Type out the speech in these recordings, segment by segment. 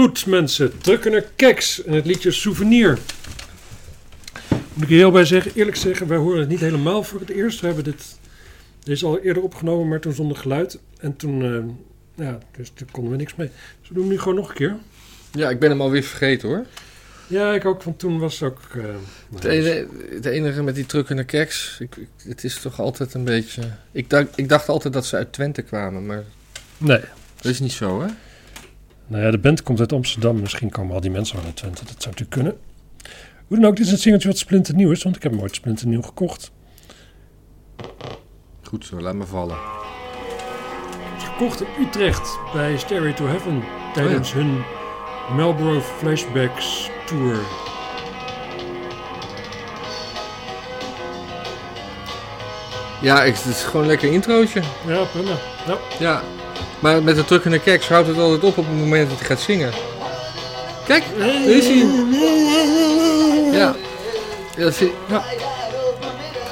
Goed, mensen. Drukken naar Keks en het liedje Souvenir. Moet ik heel bij zeggen, eerlijk zeggen, wij horen het niet helemaal voor het eerst. We hebben dit, dit is al eerder opgenomen, maar toen zonder geluid. En toen, eh, ja, dus toen konden we niks mee. Dus we doen hem nu gewoon nog een keer. Ja, ik ben hem alweer vergeten hoor. Ja, ik ook, want toen was het ook... eh, Het enige, het enige met die truckende keks, ik, ik- het is toch altijd een beetje... Ik dacht, ik dacht altijd dat ze uit Twente kwamen, maar Nee. dat is niet zo hè? Nou ja, de band komt uit Amsterdam. Misschien komen al die mensen wel uit Twente. Dat zou natuurlijk kunnen. Hoe dan ook, dit is een singeltje wat splinternieuw is, want ik heb hem ooit splinternieuw gekocht. Goed zo, laat me vallen. Gekocht in Utrecht bij Stairway to Heaven tijdens hun Marlboro Flashbacks Tour. Ja, ik, het is gewoon een lekker introotje. Ja, prima. Ja. Ja, maar met de truckende keks houdt het altijd op op het moment dat hij gaat zingen. Kijk, daar is hij. Ja. Dat vind- ja.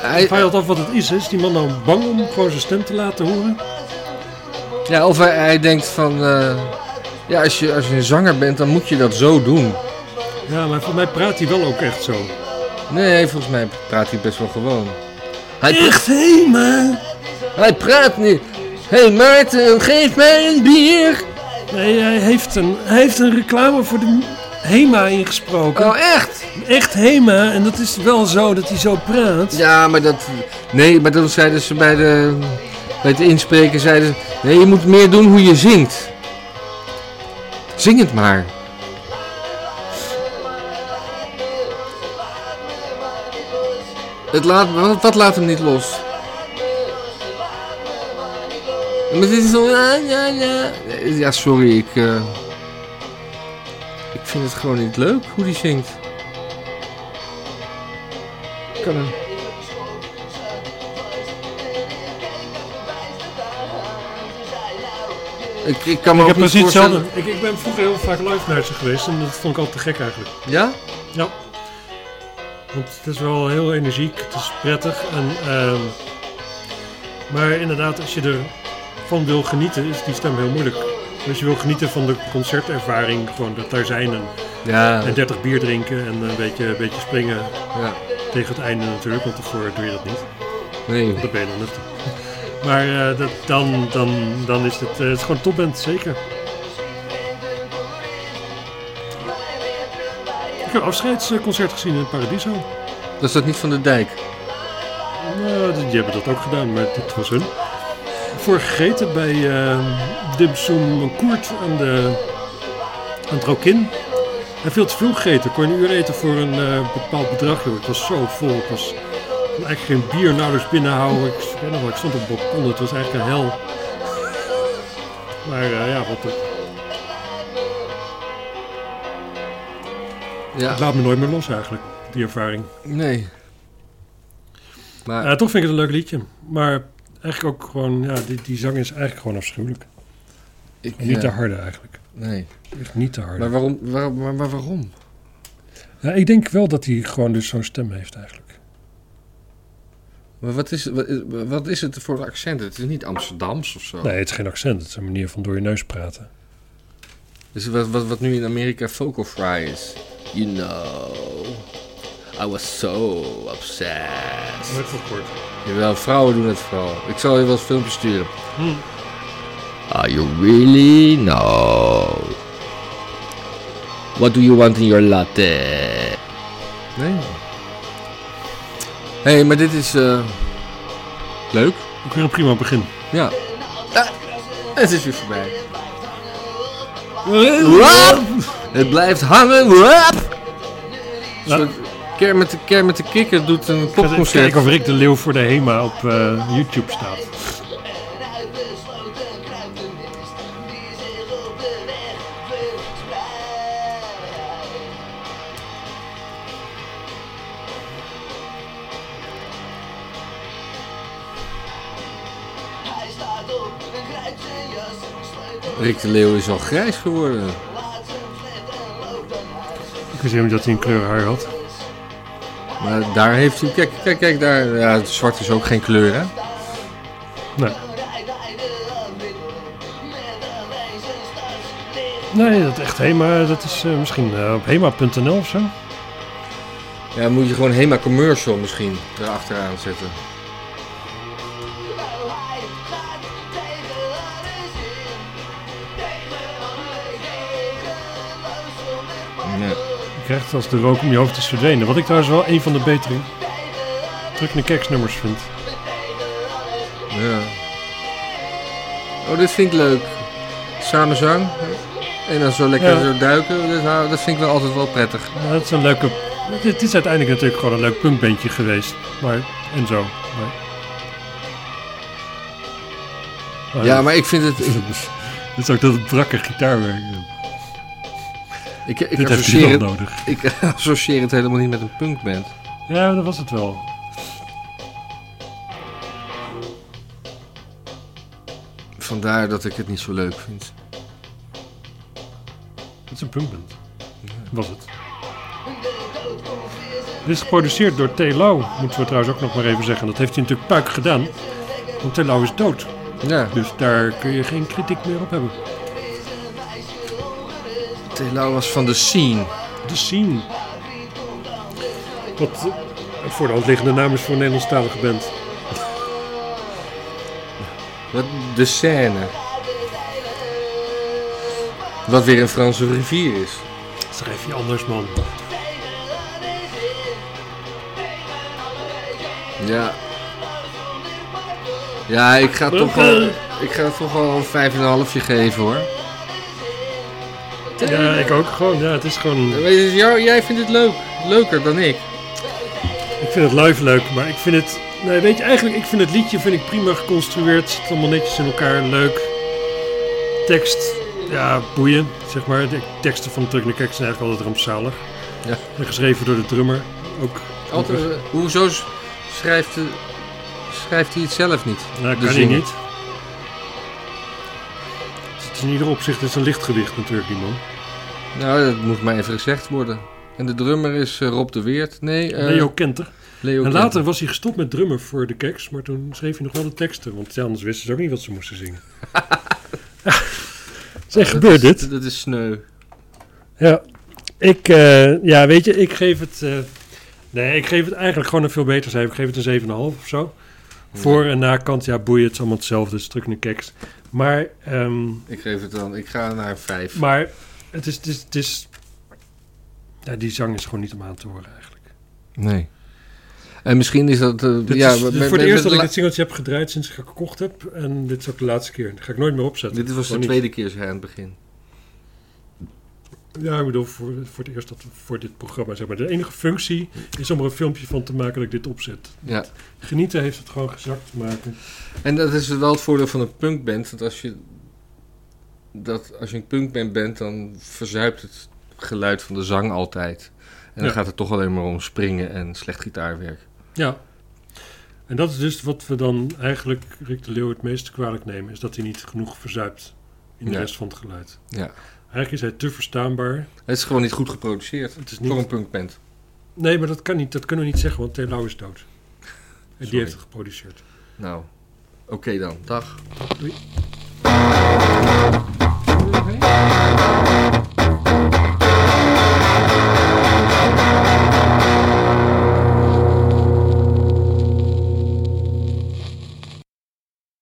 Hij, af wat het is. Is die man nou bang om gewoon zijn stem te laten horen? ja, of hij, hij denkt van... eh, ja, als je, als je een zanger bent, dan moet je dat zo doen. Ja, maar voor mij praat hij wel ook echt zo. Nee, volgens mij praat hij best wel gewoon. Hij, Echt, hé man. hij praat niet. Hé hey Maarten, geef mij een bier. Nee, hij heeft een, hij heeft een reclame voor de HEMA ingesproken. Oh, echt? Echt HEMA. En dat is wel zo dat hij zo praat. Ja, maar dat... Nee, maar dan zeiden ze bij de... Bij het inspreken zeiden ze... Nee, je moet meer doen hoe je zingt. Zing het maar. Het laat, wat, wat laat hem niet los? Maar dit is zo... Ja, ja, ja. Ja, sorry, ik... eh, ik vind het gewoon niet leuk hoe die zingt. Ik kan hem... Ik, ik kan me Ik ook heb niet voorstellen-. Ik, ik ben vroeger heel vaak live naar ze geweest en dat vond ik altijd te gek eigenlijk. Ja? Ja. Want het is wel heel energiek, het is prettig. En, ehm, maar inderdaad, als je ervan wil genieten, is die stem heel moeilijk. Als je wil genieten van de concertervaring, gewoon dat daar zijn en, Ja. en 30 bier drinken en een beetje, een beetje springen ja. tegen het einde natuurlijk, want daarvoor doe je dat niet. Nee. Dat ben je dan nuchter. Maar eh, dat, dan, dan, dan is het, eh, het is gewoon topband, zeker. Ik heb een afscheidsconcert gezien in Paradiso. Dat is dat niet van de dijk? Nou, die die hebben dat ook gedaan, maar dit was hun. Voor gegeten bij eh Dim Sum Koert aan, de, aan het Rokin. En veel te veel gegeten. Kon je een uur eten voor een eh, bepaald bedrag. joh. Ik was zo vol. Ik was ik kon eigenlijk geen bier nauwelijks binnenhouden. Ik, ik weet nog wel, ik stond op het balkon. Het was eigenlijk een hel. Maar eh, ja, wat, Ja. het laat me nooit meer los eigenlijk, die ervaring. Nee. Maar Ja, toch vind ik het een leuk liedje. Maar eigenlijk ook gewoon, ja, die, die zang is eigenlijk gewoon afschuwelijk. ik... Niet te harde eigenlijk. Nee. Echt niet te harde. Maar waarom? Waar, maar, maar waarom? Ja, ik denk wel dat hij gewoon dus zo'n stem heeft eigenlijk. Maar wat is, wat, is- wat is het voor accent? Het is niet Amsterdams of zo. Nee, het is geen accent. Het is een manier van door je neus praten. Dus wat, wat, wat nu in Amerika vocal fry is. You know, I was so obsessed. Nooit van kort. Jawel, vrouwen doen het vooral. Ik zal je wel eens filmpjes sturen. Hm. Are you really? No. What do you want in your latte? Nee. Hé, hey, maar dit is eh, leuk. Ook weer een prima begin. Ja. Ah, het is weer voorbij. Wap! Het blijft hangen. Een soort Kermit de, Kermit de Kikker doet een popconcert. kijken of Rick de Leeuw voor de HEMA op eh, YouTube staat. Rick de Leeuw is al grijs geworden. Ik wist helemaal dat hij een kleur haar had. Maar daar heeft hij... Kijk, kijk, kijk daar. Ja, het zwart is ook geen kleur, hè? Nee. Nee, dat echt Hema, dat is eh, misschien eh, op hema.nl of zo. Ja, dan moet je gewoon Hema Commercial misschien erachteraan zetten. Ja. Krijgt als de rook om je hoofd is verdwenen. Wat ik trouwens wel een van de betere drukkende keksnummers vind. ja. Oh, dit vind ik leuk. Samenzang. En dan zo lekker Ja. zo duiken. Dat, vind ik wel altijd wel prettig. Ja, dat is een leuke... Het is uiteindelijk natuurlijk gewoon een leuk punkbandje geweest. Maar, en zo. Maar, Maar- Ja, maar ik vind het... Het is ook dat brakke gitaarwerk. Ik, ik, Dit heeft het, nodig. ik associeer het helemaal niet met een punkband. Ja, dat was het wel. Vandaar dat ik het niet zo leuk vind. Het is een punkband. Was het. Dit is geproduceerd door T. Lau, moeten we trouwens ook nog maar even zeggen. Dat heeft hij natuurlijk puik gedaan. Want T. Lau is dood. Ja, Dus daar kun je geen kritiek meer op hebben. Telau was van de scene. De Scene. Wat eh, een voor de hand liggende naam is voor een Nederlandstalige band. Wat, de scène. Wat weer een Franse rivier is. Schrijf je anders, man. Ja. Ja, ik ga toch wel, ik ga toch wel een vijf en een halfje geven hoor. Ja, ik ook gewoon. Ja, het is gewoon... Weet je, jou- jij vindt het leuk. Leuker dan ik. Ik vind het live leuk, maar ik vind het... Nee, weet je, eigenlijk, ik vind het liedje vind ik prima geconstrueerd. Het zit allemaal netjes in elkaar, leuk. Tekst, ja, boeien, zeg maar. De teksten van Truck Kek zijn eigenlijk altijd rampzalig. Ja. En geschreven door de drummer, ook. Altijd, eh, hoezo schrijft, de- schrijft hij het zelf niet? Nou, de kan hij niet. Is in ieder opzicht is een lichtgewicht natuurlijk, die man. Nou, dat moet maar even gezegd worden. En de drummer is eh, Rob de Weert. Nee, eh, Leo Kenter. Leo En Kenter. later was hij gestopt met drummen voor de Keks, maar toen schreef hij nog wel de teksten. Want anders wisten ze ook niet wat ze moesten zingen. Zeg, Dat gebeurt is- dit? Dat is sneu. Ja, ik, eh, ja, weet je, ik geef het. nee, ik geef het eigenlijk gewoon een veel beter cijfer. Ik geef het een 7,5 of zo. Voor en nakant, ja, boeien, het is allemaal hetzelfde. Het is de keks. Maar, ehm, Ik geef het dan. Ik ga naar vijf. maar het is, het is, het is. Ja, die zang is gewoon niet om aan te horen eigenlijk. Nee. En misschien is dat... Dit ja, is met- voor het eerst dat ik dit singeltje heb gedraaid sinds ik het gekocht heb. En dit is ook de laatste keer. Dat ga ik nooit meer opzetten. Dit was de niet. tweede keer zo aan het begin. Ja, ik bedoel, voor, voor het eerst dat we voor dit programma, zeg maar. De enige functie is om er een filmpje van te maken dat ik dit opzet. Ja. Genieten heeft het gewoon gezakt te maken. En dat is wel het voordeel van een punkband. Dat als je, dat als je een punkband bent, dan verzuipt het geluid van de zang altijd. En dan Ja. gaat het toch alleen maar om springen en slecht gitaarwerk. Ja. En dat is dus wat we dan eigenlijk Rick de Leeuw het meest kwalijk nemen. Is dat hij niet genoeg verzuipt in de Ja. rest van het geluid. Ja. Eigenlijk is hij te verstaanbaar. Het is gewoon niet goed geproduceerd Het is voor een niet... punkband. Nee, maar dat kan niet. Dat kunnen we niet zeggen, want Telau is dood. En die heeft het geproduceerd. Nou, oké dan. Dag. Doei.